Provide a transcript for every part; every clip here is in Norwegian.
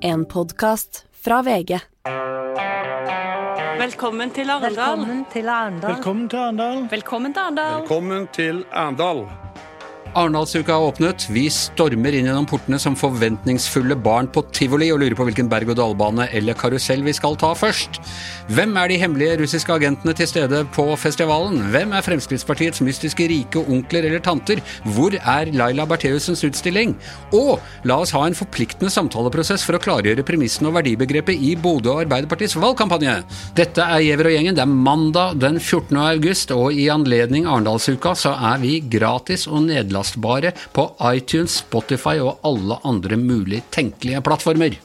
En podkast fra VG. Velkommen til Arendal. Velkommen til Arendal. Velkommen til Arendal. Velkommen til Arendal. Arendalsuka har åpnet. Vi stormer inn gjennom portene som forventningsfulle barn på tivoli og lurer på hvilken berg-og-dal-bane eller karusell vi skal ta først. Hvem er de hemmelige russiske agentene til stede på festivalen? Hvem er Fremskrittspartiets mystiske rike onkler eller tanter? Hvor er Laila Bertheussens utstilling? Og la oss ha en forpliktende samtaleprosess for å klargjøre premissene og verdibegrepet i Bodø Arbeiderpartiets valgkampanje. Dette er Giæver og gjengen. Det er mandag den 14. august, og i anledning Arendalsuka så er vi gratis og nedlastbare på iTunes, Spotify og alle andre mulig tenkelige plattformer.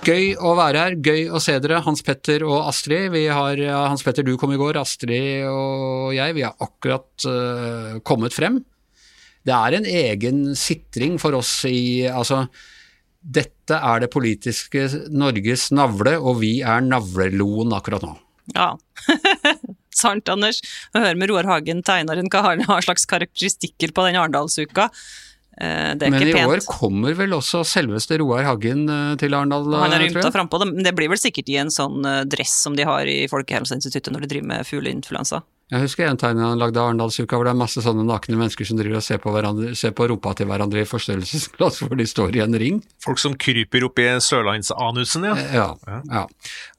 Gøy å være her, gøy å se dere, Hans Petter og Astrid. Vi har, Hans Petter, du kom i går, Astrid og jeg, vi har akkurat uh, kommet frem. Det er en egen sitring for oss i Altså, dette er det politiske Norges navle, og vi er navleloen akkurat nå. Ja. Sant, Anders. Å høre med Roar Hagen, tegneren, hva har slags karakteristikker på den Arendalsuka. Eh, det er Men i år kommer vel også selveste Roar Hagen eh, til Arendal, Han har eh, rymta tror frampå det, men det blir vel sikkert i en sånn eh, dress som de har i Folkehelseinstituttet når de driver med fugleinfluensa. Jeg husker en tegning han lagde av Arendalsuka, hvor det er masse sånne nakne mennesker som driver og ser på, hverandre, ser på rumpa til hverandre i forstørrelsesglass, hvor de står i en ring. Folk som kryper opp i sørlandsanusen, ja. Ja, ja.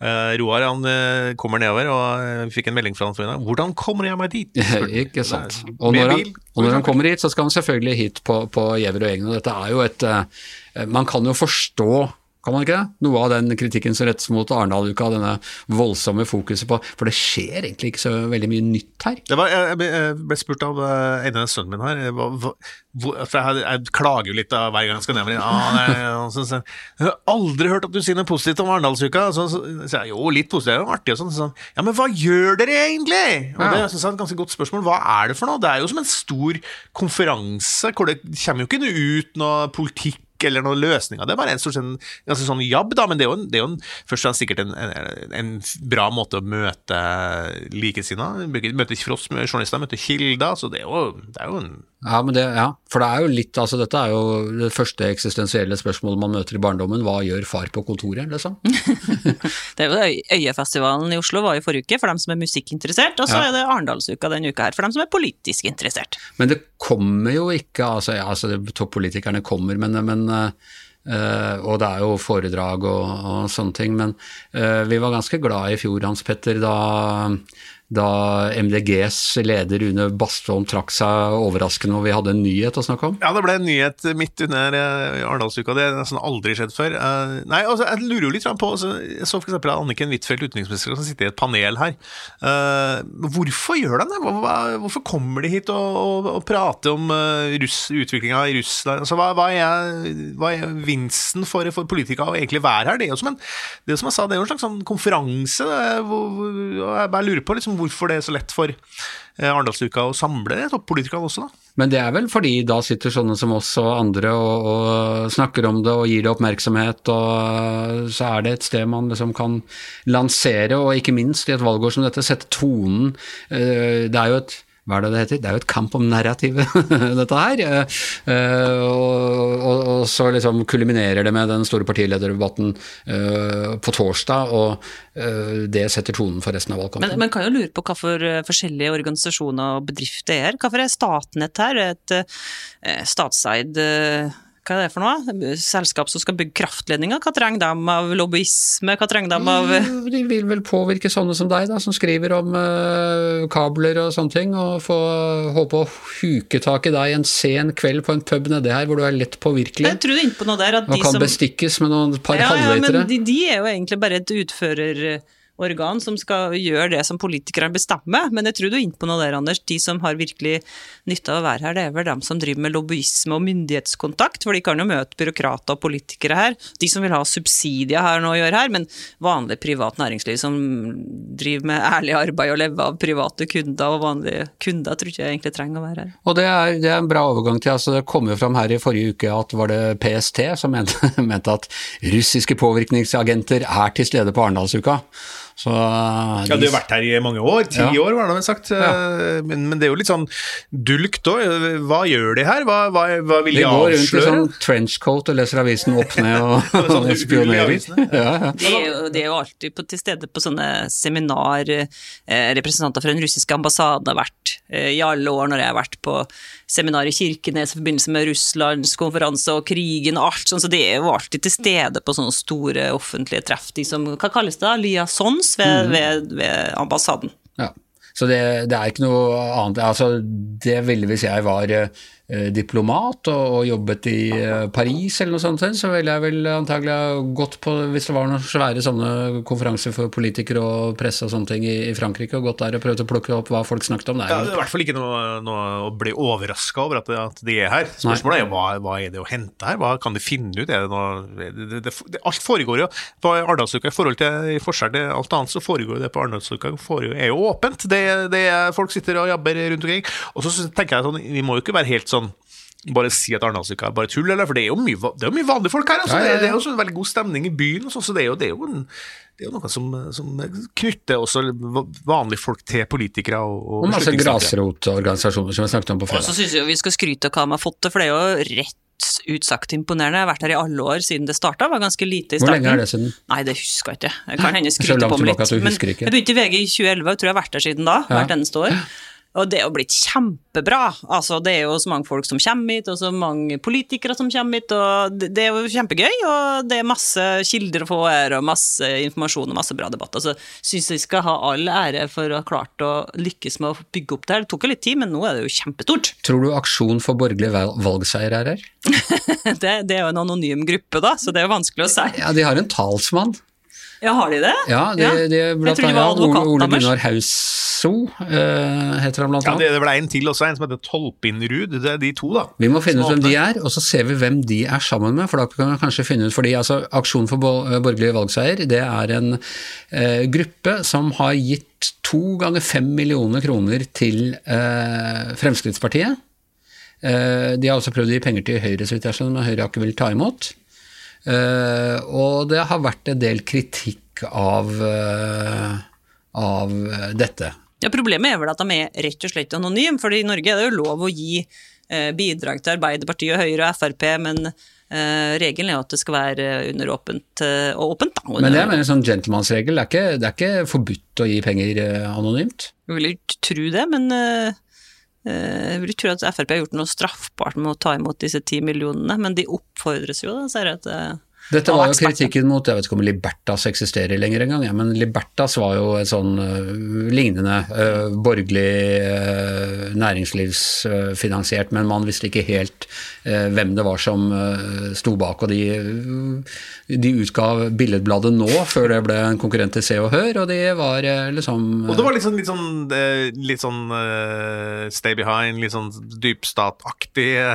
Uh, Roar han uh, kommer nedover, og eh, vi fikk en melding fra han forrige dag. Hvordan kommer jeg meg dit? Ikke sant. Og når, han, og når han kommer hit, så skal han selvfølgelig hit på, på Gjever og Egne. Og dette er jo et uh, Man kan jo forstå kan man ikke det? Noe av den kritikken som rettes mot Arendal-uka, denne voldsomme fokuset på For det skjer egentlig ikke så veldig mye nytt her. Det var, jeg, ble, spurt av uh, en av sønnen min her, eh, hvor, for jeg, jeg klager jo litt av hver gang jeg skal. Ah, og så, så, jeg har aldri hørt at du sier noe positivt om Arendalsuka. Så, så, så, jo, litt positivt, det er jo artig og sånn. Så, ja, men hva gjør dere egentlig? Og det synes jeg er et ganske godt spørsmål. Hva er det for noe? Det er jo som en stor konferanse hvor det kommer jo ikke ut noe politikk eller noen løsninger. Det er bare en sett en ganske sånn jabb, da, men det er jo, en, det er jo en, først og fremst sikkert en, en, bra måte å møte likesinnede. Møte med journalister, møte kilder, så det er jo, det er jo en Ja, men det, ja, for det er jo litt altså Dette er jo det første eksistensielle spørsmålet man møter i barndommen. Hva gjør far på kontoret, liksom? Det er jo det, Øyefestivalen i Oslo var i forrige uke, for dem som er musikkinteressert, og så Ja. er det Arendalsuka denne uka her, for dem som er politisk interessert. Men det kommer jo ikke altså, ja, altså Toppolitikerne kommer, men, men Uh, og det er jo foredrag og, og sånne ting, men uh, vi var ganske glad i fjor, Hans Petter, da, da MDGs leder Rune Bastholm trakk seg overraskende og vi hadde en nyhet å snakke om. Ja, det ble en nyhet midt under eh, Arendalsuka. Det har nesten aldri skjedd før. Eh, nei, altså, Jeg lurer jo litt på altså, Jeg så eksempel Anniken Huitfeldt, utenriksminister, som sitter i et panel her. Eh, hvorfor gjør de det? Hvorfor kommer de hit og, og, og prater om uh, utviklinga i Russland? Altså, hva, hva, er, hva er vinsten for, for politikere å egentlig være her? Det er jo som en, det er som jeg sa, det er jo en slags sånn konferanse. Er hvor, hvor, jeg bare lurer på liksom, hvorfor det er så lett for eh, Arendalsuka å samle toppolitikerne også, da. Men det er vel fordi da sitter sånne som oss og andre og, og snakker om det og gir det oppmerksomhet, og så er det et sted man liksom kan lansere, og ikke minst i et valgår som dette, sette tonen. Eh, Det er jo et hva er det det heter? Det er jo et kamp om narrativet, dette her. Eh, og, og, og så liksom kulminerer det med den store partilederdebatten eh, på torsdag, og eh, det setter tonen for resten av valgkampen. Men man kan jo lure på hva for eh, forskjellige organisasjoner og bedrifter er her. Hvorfor er Statnett her et statseid hva er det for noe? Selskap som skal bygge kraftledninger? Hva trenger de av lobbyisme? Hva trenger de av eh, De vil vel påvirke sånne som deg, da, som skriver om uh, kabler og sånne ting, og få håpe å huke tak i deg en sen kveld på en pub nedi her, hvor du er lett påvirkelig, Jeg tror du er inne på noe der at og kan som bestikkes med noen par ja, ja, men de, de er jo egentlig bare et utførerorgan som skal gjøre det som politikerne bestemmer. Men jeg tror du er inne på noe der, Anders. De som har virkelig nytte av å være her, det er vel dem som driver med lobbyisme og myndighetskontakt. For de kan jo møte byråkrater og politikere her. De som vil ha subsidier her nå å gjøre her, men vanlig privat næringsliv som driver med ærlig arbeid og lever av private kunder og vanlige kunder, tror ikke jeg egentlig trenger å være her. Og det er, det er en bra overgang til, altså det kom jo fram her i forrige uke at var det PST som mente, mente at russiske påvirkningsagenter er til stede på Arendalsuka. Så de, Ja, Du har vært her i mange år. Ti Ja. år, var det vel sagt. Ja. Men, men det er jo litt sånn dulgt òg. Hva gjør de her? Hva, hva, hva vil de de går rundt i sånn trenchcoat og leser avisen opp ned og, Sånn og spionerer. Ja, ja. De de er jo alltid på, til stede på sånne seminar. Eh, representanter fra den russiske ambassaden har vært eh, i alle år når jeg har vært på seminar i Kirkenes i forbindelse med Russlands konferanse og krigen og alt sånn, så de er jo alltid til stede på sånne store offentlige treff. De som, hva kalles det, liaisons ved, ved, ved ambassaden. Ja. Så det, det er ikke noe annet altså, Det ville hvis jeg var eh, diplomat og, og jobbet i eh, Paris eller noe sånt, så ville jeg vel antagelig ha gått på Hvis det var noen svære sånne konferanser for politikere og presse og sånne ting i, i Frankrike, og gått der og prøvd å plukke opp hva folk snakket om. Det Ja, det er i hvert fall ikke noe, noe å bli overraska over at, at de er her. Spørsmålet er hva, hva er det å hente her? Hva kan de finne ut? Er det noe, det, det, det, alt foregår jo på Arendalsuka i forhold til i forskjell til alt annet, så foregår det på Arendalsuka er jo åpent. Det, det folk sitter og jabber rundt omkring. Og så tenker jeg sånn, vi må jo ikke være helt sånn bare si at Arendalsuka er bare tull, eller? For det er jo mye, det er mye vanlige folk her. Altså. Ja, ja, ja. Det, er jo en veldig god stemning i byen, og sånn, så det er jo, det er jo, en, det er jo noe som, som knytter også vanlige folk til politikere. Og, og og masse grasrotorganisasjoner som vi snakket om på Og så fredag. syns jeg vi skal skryte av hva de har fått til, for det er jo rett utsagt imponerende. Jeg har vært her i alle år siden det starta, var ganske lite i Hvor lenge er det siden? Nei, det husker jeg ikke. Jeg kan hende skryte på meg litt. Men jeg begynte i VG i 2011, og tror jeg har vært der siden da. Ja. Hvert eneste år. Og det er jo blitt kjempebra. Altså, det er jo så mange folk som kommer hit, og så mange politikere som kommer hit, og det er jo kjempegøy. Og det er masse kilder å få her, og masse informasjon og masse bra debatt. Altså, syns jeg skal ha all ære for å ha klart å lykkes med å bygge opp det her. Det tok jo litt tid, men nå er det jo kjempestort. Tror du Aksjon for borgerlig valgseier er her? Det, det er jo en anonym gruppe, da, så det er jo vanskelig å si. Ja, de har en talsmann. Ja, har de det? Ja, de, de, Jeg blant trodde de annet var Ole, Ole advokaten. Gunnar Hausso uh, heter han blant annet. Ja, det er vel en til også, en som heter Tolpinrud. Det er de to, da. Vi må finne ut hvem de er, og så ser vi hvem de er sammen med. For da kan vi kanskje finne ut, fordi altså, Aksjon for borgerlige borgerlig valgseier det er en uh, gruppe som har gitt to ganger fem millioner kroner til uh, Fremskrittspartiet. Eh, de har også prøvd å gi penger til Høyre, så vidt jeg skjønner, men Høyre har ikke villet ta imot. Eh, og det har vært en del kritikk av, eh, av eh, dette. Ja, Problemet er vel at de er rett og slett anonyme, for i Norge er det jo lov å gi bidrag til Arbeiderpartiet, Høyre og Frp, men regelen er jo at det skal være under åpent, og åpent. da. Men det er en sånn gentlemansregel. det er ikke, det er ikke forbudt å gi penger anonymt. Jeg vil ikke tro det, men jeg vil ikke tro at Frp har gjort noe straffbart med å ta imot disse ti millionene, men de oppfordres jo, da, sier jeg eh, Dette var jo kritikken mot, jeg vet ikke om Libertas eksisterer lenger engang, ja, men Libertas var jo et sånn uh, lignende uh, borgerlig uh, næringslivsfinansiert, men man visste ikke helt hvem det var som uh, sto bak, og de, de utga billedbladet nå, før det ble en konkurrent til Se og Hør, og de var liksom Og det var litt sånn, litt sånn, litt sånn stay behind, litt sånn dypstataktige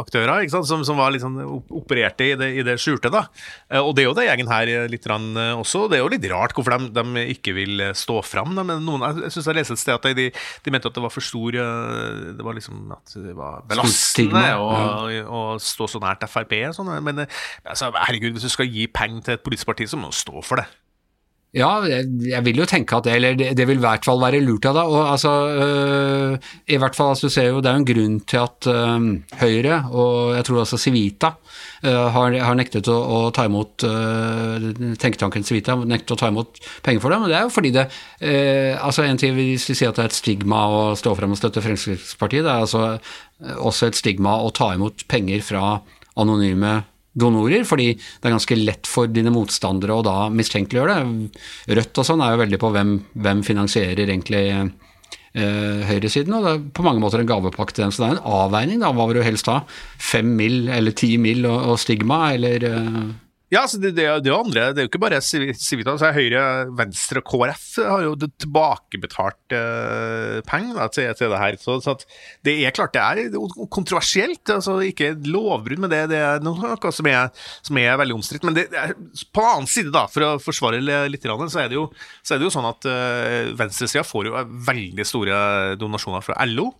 aktører, ikke sant? Som, som var litt sånn opererte i det, i det skjulte. da. Eh, og det er jo det gjengen her eh, litt eh, også. Det er jo litt rart hvorfor de, de ikke vil stå fram. Men noen, jeg syns jeg leste et sted at de, de mente at det var for stor Det var liksom at det var belastende å, å stå så nært Frp. Sånn. Men altså, herregud, hvis du skal gi penger til et politisk parti, så må du stå for det. Ja, jeg, vil jo tenke at det, eller det, det vil i hvert fall være lurt av deg. Og altså, øh, I hvert fall, altså, du ser jo, det er jo en grunn til at øh, Høyre, og jeg tror også Civita, øh, har, har nektet å, å ta imot øh, Tenketanken Civita nektet å ta imot penger for det. Men det er jo fordi det øh, altså En ting hvis vi sier at det er et stigma å stå frem og støtte Fremskrittspartiet, det er altså øh, også et stigma å ta imot penger fra anonyme donorer, fordi det er ganske lett for dine motstandere å da mistenkeliggjøre det. Rødt og sånn er jo veldig på hvem, hvem finansierer egentlig eh, høyresiden, og det er på mange måter en gavepakke til dem. Så det er en avveining, da. Hva vil du helst ha? Fem mill. eller ti mill. og, stigma, eller eh, Ja, altså det, det, det andre, det er jo ikke bare Civi- Civita. Er Høyre, Venstre og KrF har jo tilbakebetalt eh, penger til, til det her. Så, så det er klart det er kontroversielt. altså Ikke lovbrudd, men det, det er noe som er, som er veldig omstridt. Men er, på den annen side, da, for å forsvare litt, så er det jo, så er det jo sånn at eh, venstresida får jo veldig store donasjoner fra LO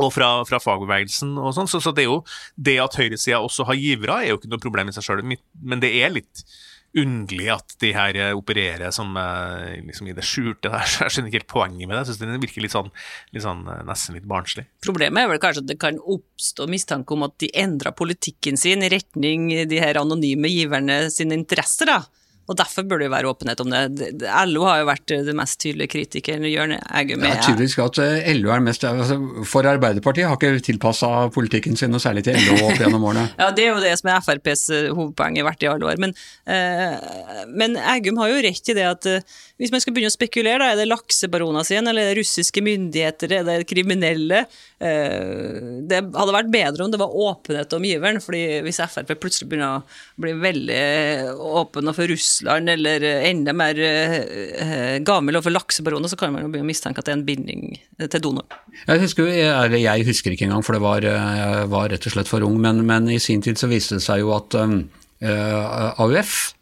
og fra, fra fagbevegelsen og sånn. Så, så det er jo det at høyresida også har givere, er jo ikke noe problem i seg sjøl, men det er litt underlig at de her eh, opererer som eh, liksom i det skjulte der. Så jeg skjønner ikke helt poenget med det. Jeg syns det virker litt sånn, litt sånn eh, nesten litt barnslig. Problemet er vel kanskje at det kan oppstå mistanke om at de endrer politikken sin i retning de her anonyme giverne sine interesser, da. Og derfor burde det være åpenhet om det. LO har jo vært det mest tydelige kritikeren. Jørn Eggum er ja, tydeligvis at eh, LO er mest altså, For Arbeiderpartiet har ikke tilpassa politikken sin noe særlig til LO opp gjennom årene. Ja, det er jo det som er FrPs eh, hovedpoeng i hvert i alle år. Men, eh, men Eggum har jo rett i det at eh, hvis man skal begynne å spekulere, da, er det laksebaroner sin, eller er det russiske myndigheter, er det kriminelle? Eh, det hadde vært bedre om det var åpenhet om giveren, fordi hvis Frp plutselig begynner å bli veldig åpen overfor Russland, eller enda mer eh, gammel overfor laksebaroner, så kan man jo begynne å mistenke at det er en binding eh, til donor. Jeg husker, eller jeg husker ikke engang, for det var, eh, var rett og slett for ung, men, men i sin tid så viste det seg jo at um, eh, AUF, eh,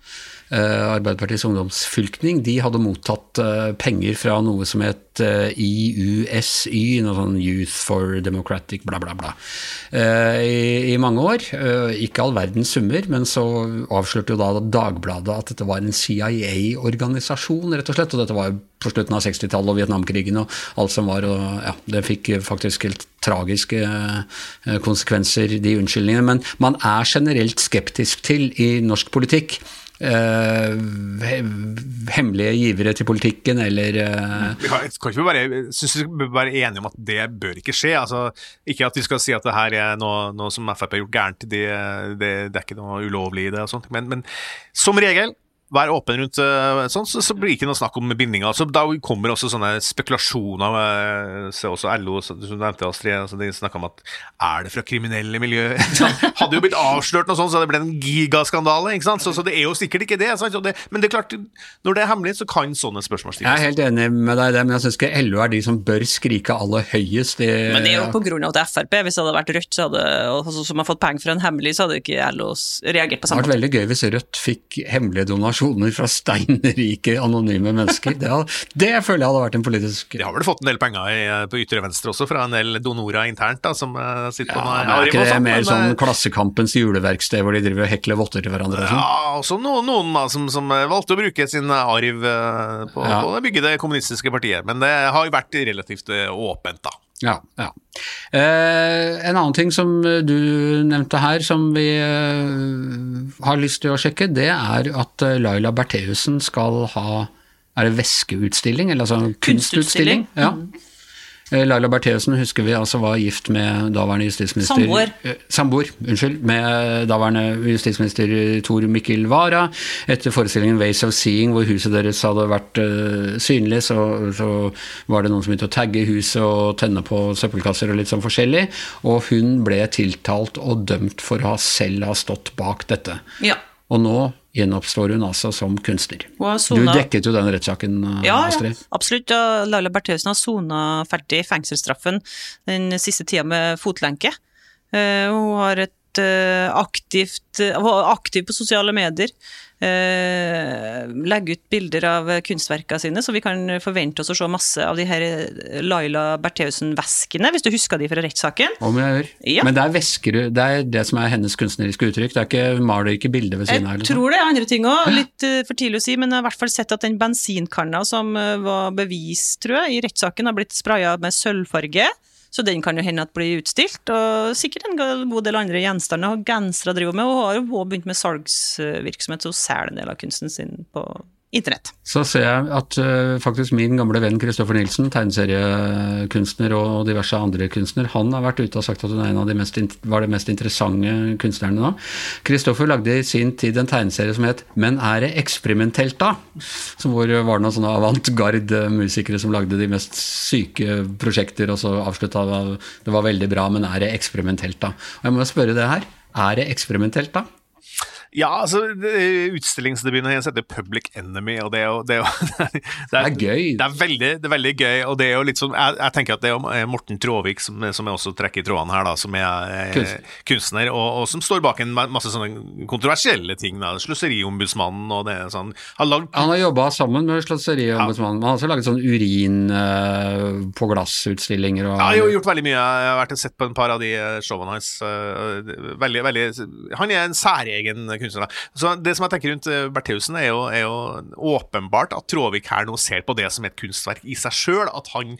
Arbeiderpartiets ungdomsfylkning, de hadde mottatt eh, penger fra noe som het eh, IUSY, noe sånn Youth for Democratic bla, bla, bla, eh, i, mange år. Eh, ikke all verdens summer, men så avslørte jo da Dagbladet at dette var en CIA-organisasjon, rett og slett. Og dette var jo på slutten av 60-tallet og Vietnamkrigen og alt som var. og ja, Det fikk faktisk helt tragiske eh, konsekvenser, de unnskyldningene. Men man er generelt skeptisk til i norsk politikk eh, hemmelige givere til politikken, eller eh, Vi kan, kan ikke bare, synes vi bør være enige om at det bør ikke skje. Altså, ikke at vi skal si at det her er noe, noe som Frp har gjort gærent, det, det, det er ikke noe ulovlig i det. og sånt. Men, men som regel, vær åpen rundt eh, sånn, så, så blir det ikke noe snakk om bindinger. Så da kommer også sånne spekulasjoner. eh, Se også LO, så- som du nevnte, Astrid. Altså, de snakka om at er det fra kriminelle miljøer? Hadde jo blitt avslørt noe sånt, så det ble en gigaskandale. ikke sant? Så, så det er jo sikkert ikke det. Sant? Og det. Men det er klart, når det er hemmelig, så kan sånne spørsmål Jeg er helt enig med deg i det, men jeg syns ikke LO er de som bør skrike aller høyest. De, Men det er jo på grunn av at Frp, hvis det hadde vært Rødt så hadde, altså, som har fått penger fra en hemmelig, så hadde ikke LO reagert på Det hadde samme vært måte. veldig gøy hvis Rødt fikk hemmelige donasjoner fra steinrike, anonyme mennesker. Det, hadde, det føler jeg hadde vært en politisk De har vel fått en del penger i, på ytre venstre også, fra en del donorer internt, da, som sitter sitter på ja, noe men Er ikke det sånn, mer sånn eh, Klassekampens juleverksted hvor de driver og hekler votter til hverandre? og sånn? Ja, også noen, noen da, som, som eh, valgte å bruke sin arv eh, på, Ja. på å bygge det kommunistiske partiet. Men det har jo vært relativt eh, åpent, da. Ja, ja. Eh, en annen ting som eh, du nevnte her, som vi eh, har lyst til å sjekke, det er at eh, Laila Bertheussen skal ha Er det væskeutstilling, eller altså kunstutstilling? Kunstutstilling. Ja. Eh, Laila Bertheussen husker vi altså var gift med daværende justisminister Samboer. Eh, Samboer, unnskyld. Med daværende justisminister Tor Mikkel Wara. Etter forestillingen Ways of Seeing, hvor huset deres hadde vært eh, synlig, så, så var det noen som begynte å tagge huset og tenne på søppelkasser og litt sånn forskjellig. Og hun ble tiltalt og dømt for å ha selv ha stått bak dette. Ja. Og nå gjenoppstår hun altså som kunstner. Sona... Du dekket jo den rettssaken, ja, Ja, ja, absolutt. Ja, Laila Bertheussen har sona ferdig fengselsstraffen den siste tida med fotlenke. Eh, hun har et eh, aktivt eh, var aktiv på sosiale medier. Uh, legger ut bilder av kunstverkene sine, så vi kan forvente oss å se masse av de her eh, Laila Bertheussen-veskene, hvis du husker de fra rettssaken. Om jeg gjør. Ja. Men det er vesker, det er det som er hennes kunstneriske uttrykk. Det er ikke, maler ikke bilder ved siden av. Jeg eller tror det er andre ting òg, litt eh, for tidlig å si, men jeg har i hvert fall sett at den bensinkanna som eh, var bevis, tror jeg, i rettssaken, har blitt spraya med sølvfarge. Så den kan jo hende at blir utstilt, og sikkert en god del andre gjenstander. Og gensere driver med, og har jo begynt med salgsvirksomhet, så hun selger en del av kunsten sin på internett. Så ser jeg at uh, faktisk min gamle venn Kristoffer Nilsen, tegneseriekunstner og diverse andre kunstner, han har vært ute og sagt at hun er en av de mest, var de mest interessante kunstnerne nå. Kristoffer lagde i sin tid en tegneserie som het Men er det eksperimentelt, da? Så hvor var det noen sånne avantgarde musikere som lagde de mest syke prosjekter, og så avslutta det var veldig bra, men er det eksperimentelt, da? Og jeg må spørre det her. Er det eksperimentelt, da? Ja, altså, det- utstillingsdebuten hennes heter Public Enemy, og det er jo Det er, jo, det Det er gøy. Det er veldig, det er veldig gøy, og det er jo litt sånn Jeg, jeg tenker at det er Morten Tråvik, som, som jeg også trekker i trådene her, da, som er eh, Kunstner. kunstner, og, og som står bak en masse sånne kontroversielle ting. da, Sløseriombudsmannen og det er sånn Har lagd Han har jobba sammen med Slottseriombudsmannen. Han har også laget sånn urin eh, på glass-utstillinger. og- Ja, jeg har gjort veldig mye. Jeg har vært og sett på en par av de eh, showene hans. eh, Veldig, veldig Han er en særegen kunstnere. Så Det som jeg tenker rundt eh, Bertheussen, er, er jo åpenbart at Tråvik her nå ser på det som et kunstverk i seg sjøl. At han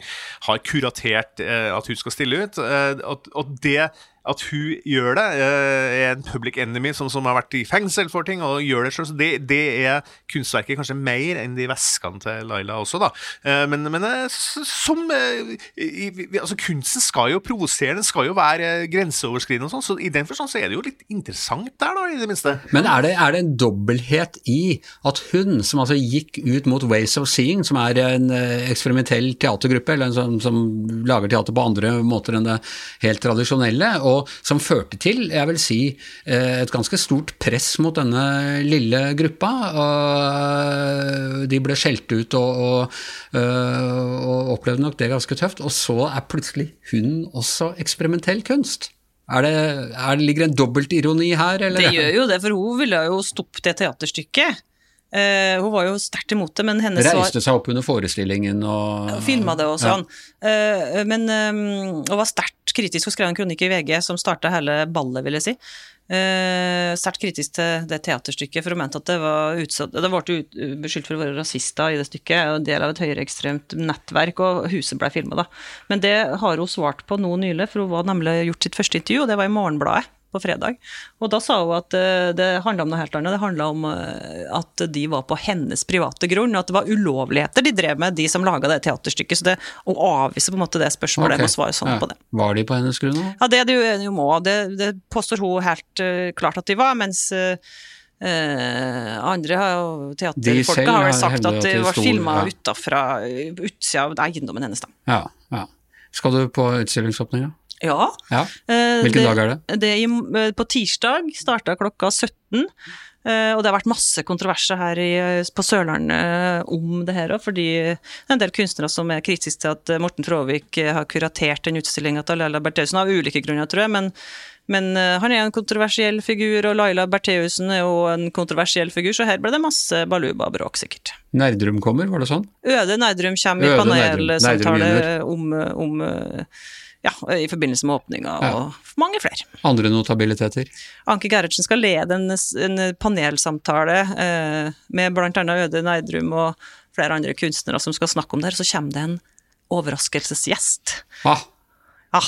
har kuratert eh, at hun skal stille ut. eh, at, og det at hun gjør det, eh, er en public enemy som, som har vært i fengsel for ting, og gjør det selv, så det, det er kunstverket kanskje mer enn de veskene til Laila også, da. Eh, Men, men eh, som altså Kunsten skal jo provosere, den skal jo være grenseoverskridende og sånn, så i den forstand så er det jo litt interessant der, da, i det minste. Men er det, er det en dobbelthet i at hun, som altså gikk ut mot Ways of Seeing, som er en eksperimentell teatergruppe, eller en sånn som lager teater på andre måter enn det helt tradisjonelle, og som førte til, jeg vil si, eh, et ganske stort press mot denne lille gruppa. og De ble skjelt ut og, og, eh, og opplevde nok det ganske tøft. Og så er plutselig hun også eksperimentell kunst. Er det, er det, ligger det en dobbeltironi her, eller? Det gjør jo det, for hun ville jo stoppe det teaterstykket. Uh, hun var jo sterkt imot det, men hennes svar Reiste seg opp under forestillingen og Filma det og sånn. Eh, men um, og var sterkt kritisk og skrev en kronikk i VG som starta hele ballet, vil jeg si. Uh, sterkt kritisk til det teaterstykket, for hun mente at det var utsatt Det ble beskyldt for å være rasister i det stykket, og del av et høyreekstremt nettverk, og huset ble filma, da. Men det har hun svart på nå nylig, for hun var nemlig gjort sitt første intervju, og det var i Morgenbladet på fredag. Og da sa hun at eh, det handla om noe helt annet. Det handla om eh, at de var på hennes private grunn, og at det var ulovligheter de drev med, de som laga det teaterstykket. Så det å avvise på en måte det spørsmålet, Ok. må svare sånn Ja. på det. Var de på hennes grunn? Ja, det er de enig om òg. Det, det påstår hun helt eh, klart at de var, mens eh, andre teaterfolka har vel sagt at de var filma ja. utafra, utsida av eiendommen hennes, da. Ja, ja. Skal du på utstillingsåpninga? Ja. Ja. Eh, Hvilken dag er det? Det eh, på tirsdag, starta klokka 17. Uh, Og det har vært masse kontroverser her i, eh, på Sørlandet eh, om det her òg, fordi det er en del kunstnere som er kritiske til at eh, Morten Tråvik eh, har kuratert den utstillinga til Laila Bertheussen, av ulike grunner, tror jeg. Men, men uh, han er en kontroversiell figur, og Laila Bertheussen er jo en kontroversiell figur, så her ble det masse baluba og bråk, sikkert. Nerdrum kommer, var det sånn? Øde Nerdrum kommer i panelsamtale om, om eh, ja, i forbindelse med åpninga, Ja. og mange flere. Andre notabiliteter? Anke Gerhardsen skal lede en, en panelsamtale eh, med bl.a. Øde Neidrum og flere andre kunstnere som skal snakke om det. Så kommer det en overraskelsesgjest. Ah, Ah,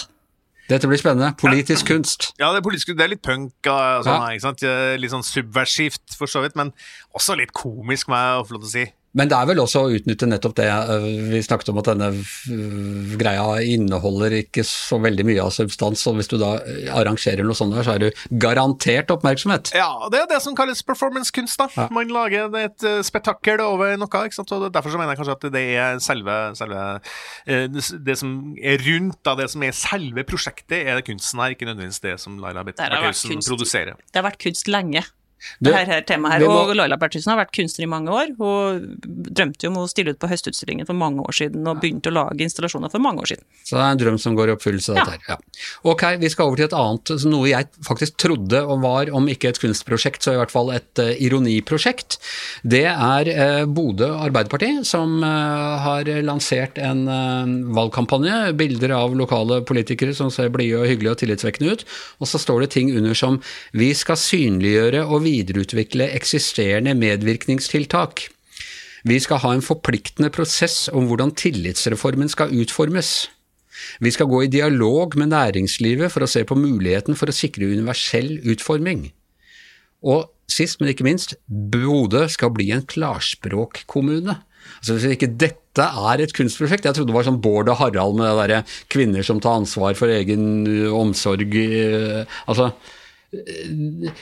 dette blir spennende. Politisk kunst. Ja, det er politisk, det er litt punk sånn, Ja. ikke sant? Eh, Litt sånn subversivt, for så vidt, men også litt komisk, må jeg få lov til å si. Men det er vel også å utnytte nettopp det øh, vi snakket om, at denne øh, greia inneholder ikke så veldig mye av substans, og hvis du da øh, arrangerer noe sånt, der, så er du garantert oppmerksomhet. Ja, det er det som kalles performancekunst, da. Ja. Man lager et spetakkel over noe, ikke sant. Og derfor så mener jeg kanskje at det er selve, selve eh, det, det som er rundt, da, det som er selve prosjektet, er kunsten her, ikke nødvendigvis det som Laila kunst. produserer. det har vært kunst lenge. Du, Det her, her temaet her. må- Og Laila Bertheussen har vært kunstner i mange år. Hun drømte jo om å stille ut på Høstutstillingen for mange år siden, og begynte å lage installasjoner for mange år siden. Så det er en drøm som går i oppfyllelse, dette her. Ja. Ok, vi skal over til et annet, noe jeg faktisk trodde og var, om ikke et kunstprosjekt, så i hvert fall et uh, ironiprosjekt. Det er uh, Bodø Arbeiderparti, som uh, har lansert en valgkampanje. Bilder av lokale politikere som ser blide og hyggelige og tillitsvekkende ut. Og så står det ting under som 'Vi skal synliggjøre og videreutvikle eksisterende medvirkningstiltak'. Vi skal ha en forpliktende prosess om hvordan tillitsreformen skal utformes. Vi skal gå i dialog med næringslivet for å se på muligheten for å sikre universell utforming. Og sist, men ikke minst, Bodø skal bli en klarspråkkommune. Altså Hvis ikke dette er et kunstprosjekt Jeg trodde det var sånn Bård og Harald med det derre kvinner som tar ansvar for egen omsorg Altså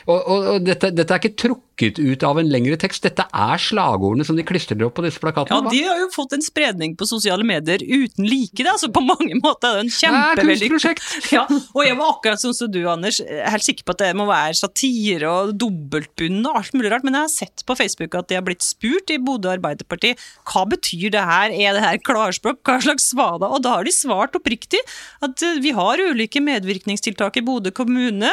og, og, og dette, dette er ikke trukket ut av en lengre tekst, dette er slagordene som de klistrer opp på disse plakatene. Ja, de har jo fått en spredning på sosiale medier uten like, det. Altså på mange måter er det en kunstprosjekt. Ja, og jeg var akkurat sånn som du, Anders, helt sikker på at det må være satire og dobbeltbunn og alt mulig rart, men jeg har sett på Facebook at de har blitt spurt i Bodø Arbeiderparti hva betyr det her, er det her klarspråk, hva slags svada? Og da har de svart oppriktig at eh, vi har ulike medvirkningstiltak i Bodø kommune,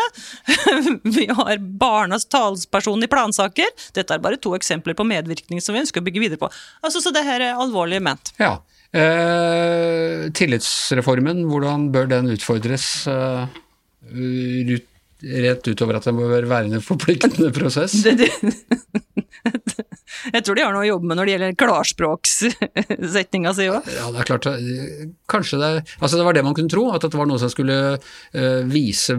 vi har barnas talsperson i plansaker, dette er bare to eksempler på medvirkning som vi ønsker å bygge videre på. Altså, så det her er alvorlig ment. Ja. Eh, tillitsreformen, hvordan bør den utfordres? Eh, rett utover at det må være en forpliktende prosess. Det, det, jeg tror de har noe å jobbe med når det gjelder klarspråkssetninga si òg. Ja, det er klart Kanskje det Altså, det var det man kunne tro, at det var noe som skulle uh, vise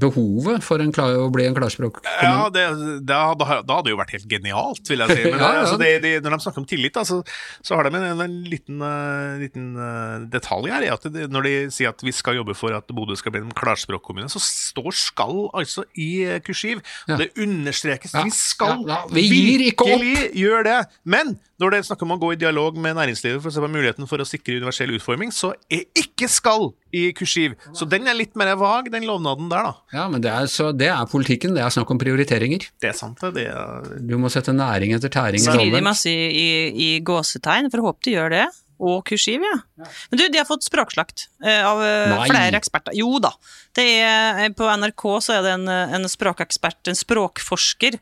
behovet for en klar, å bli en klarspråkkommune. Ja, det, da, hadde, da hadde det jo vært helt genialt, vil jeg si. Men Ja, ja. Altså, det, det, når de snakker om tillit, da, så, så har de en, en liten, uh, liten uh, detalj her. At det, når de sier at vi skal jobbe for at Bodø skal bli en klarspråkkommune, så står 'skal' altså i kursiv. Ja. Det understrekes. Ja, Vi skal ja, ja, vi gir ikke opp. Virkelig gjør det. Men når det er snakk om å gå i dialog med næringslivet for å se på muligheten for å sikre universell utforming, så er ikke 'skal' i kursiv. Så den er litt mer vag, den lovnaden der, da. Ja, men det er, så det er politikken, det er snakk om prioriteringer. Det er sant, det. det er Du må sette næring etter tæring i Skriver de masse i, i, i gåsetegn, for å håper de gjør det. Og kursiv, ja. Men du, de har fått språkslakt eh, av eh, Nei. flere eksperter. Jo da. Det er, eh, på NRK så er det en, en språkekspert, en språkforsker,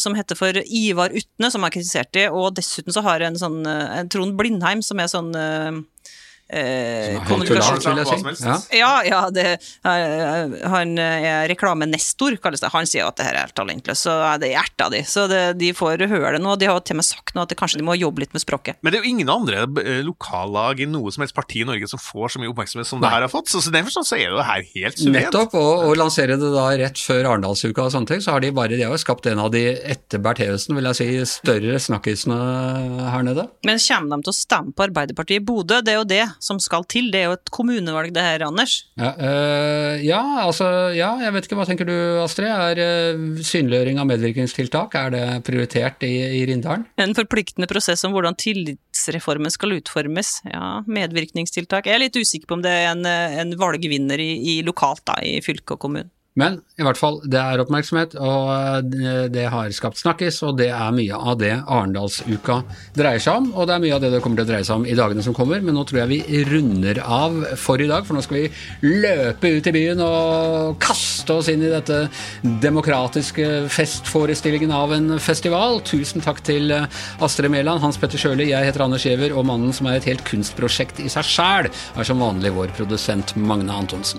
som heter for Ivar Utne, som har kritisert i, og dessuten så har en sånn eh, Trond Blindheim, som er sånn eh, eh, kommunikasjon... vil jeg si. Ja. Ja, ja, det, eh, han er reklamenestor, kalles det. Han sier at det her er helt talentløst, så det er hjertet de. Så det, de får høre det nå. De har til og med sagt nå at det, kanskje de må jobbe litt med språket. Men det er jo ingen andre eh, lokallag i noe som helst parti i Norge som får så mye oppmerksomhet som det her har fått. Så i den forstand så er det jo her helt suverent. Nettopp, og å lansere det da rett før Arendalsuka og sånne ting, så har de bare de har jo skapt en av de etter Bertheussen, vil jeg si, større snakkisene her nede. Men kommer de til å stemme på Arbeiderpartiet i Bodø? Det er jo det som skal til. Det er jo et kommunevalg det her, Anders. Ja, øh, ja, altså, ja, jeg vet ikke, hva tenker du Astrid? Er øh, synliggjøring av medvirkningstiltak, er det prioritert i, i Rindalen? En forpliktende prosess om hvordan tillitsreformen skal utformes. Ja, medvirkningstiltak. Jeg er litt usikker på om det er en, eh, en valgvinner i, i lokalt, da, i fylke og kommune. Men i hvert fall, det er oppmerksomhet, og øh, det har skapt snakkis, og det er mye av det Arendalsuka dreier seg om, og det er mye av det det kommer til å dreie seg om i dagene som kommer, men nå tror jeg vi runder av for i dag, for nå skal vi løpe ut i byen og kaste oss inn i dette demokratiske festforestillingen av en festival. Tusen takk til øh, Astrid Mæland, Hans Petter Sjøli, jeg heter Anders Giæver, og mannen som er et helt kunstprosjekt i seg sjæl, er som vanlig vår produsent Magne Antonsen.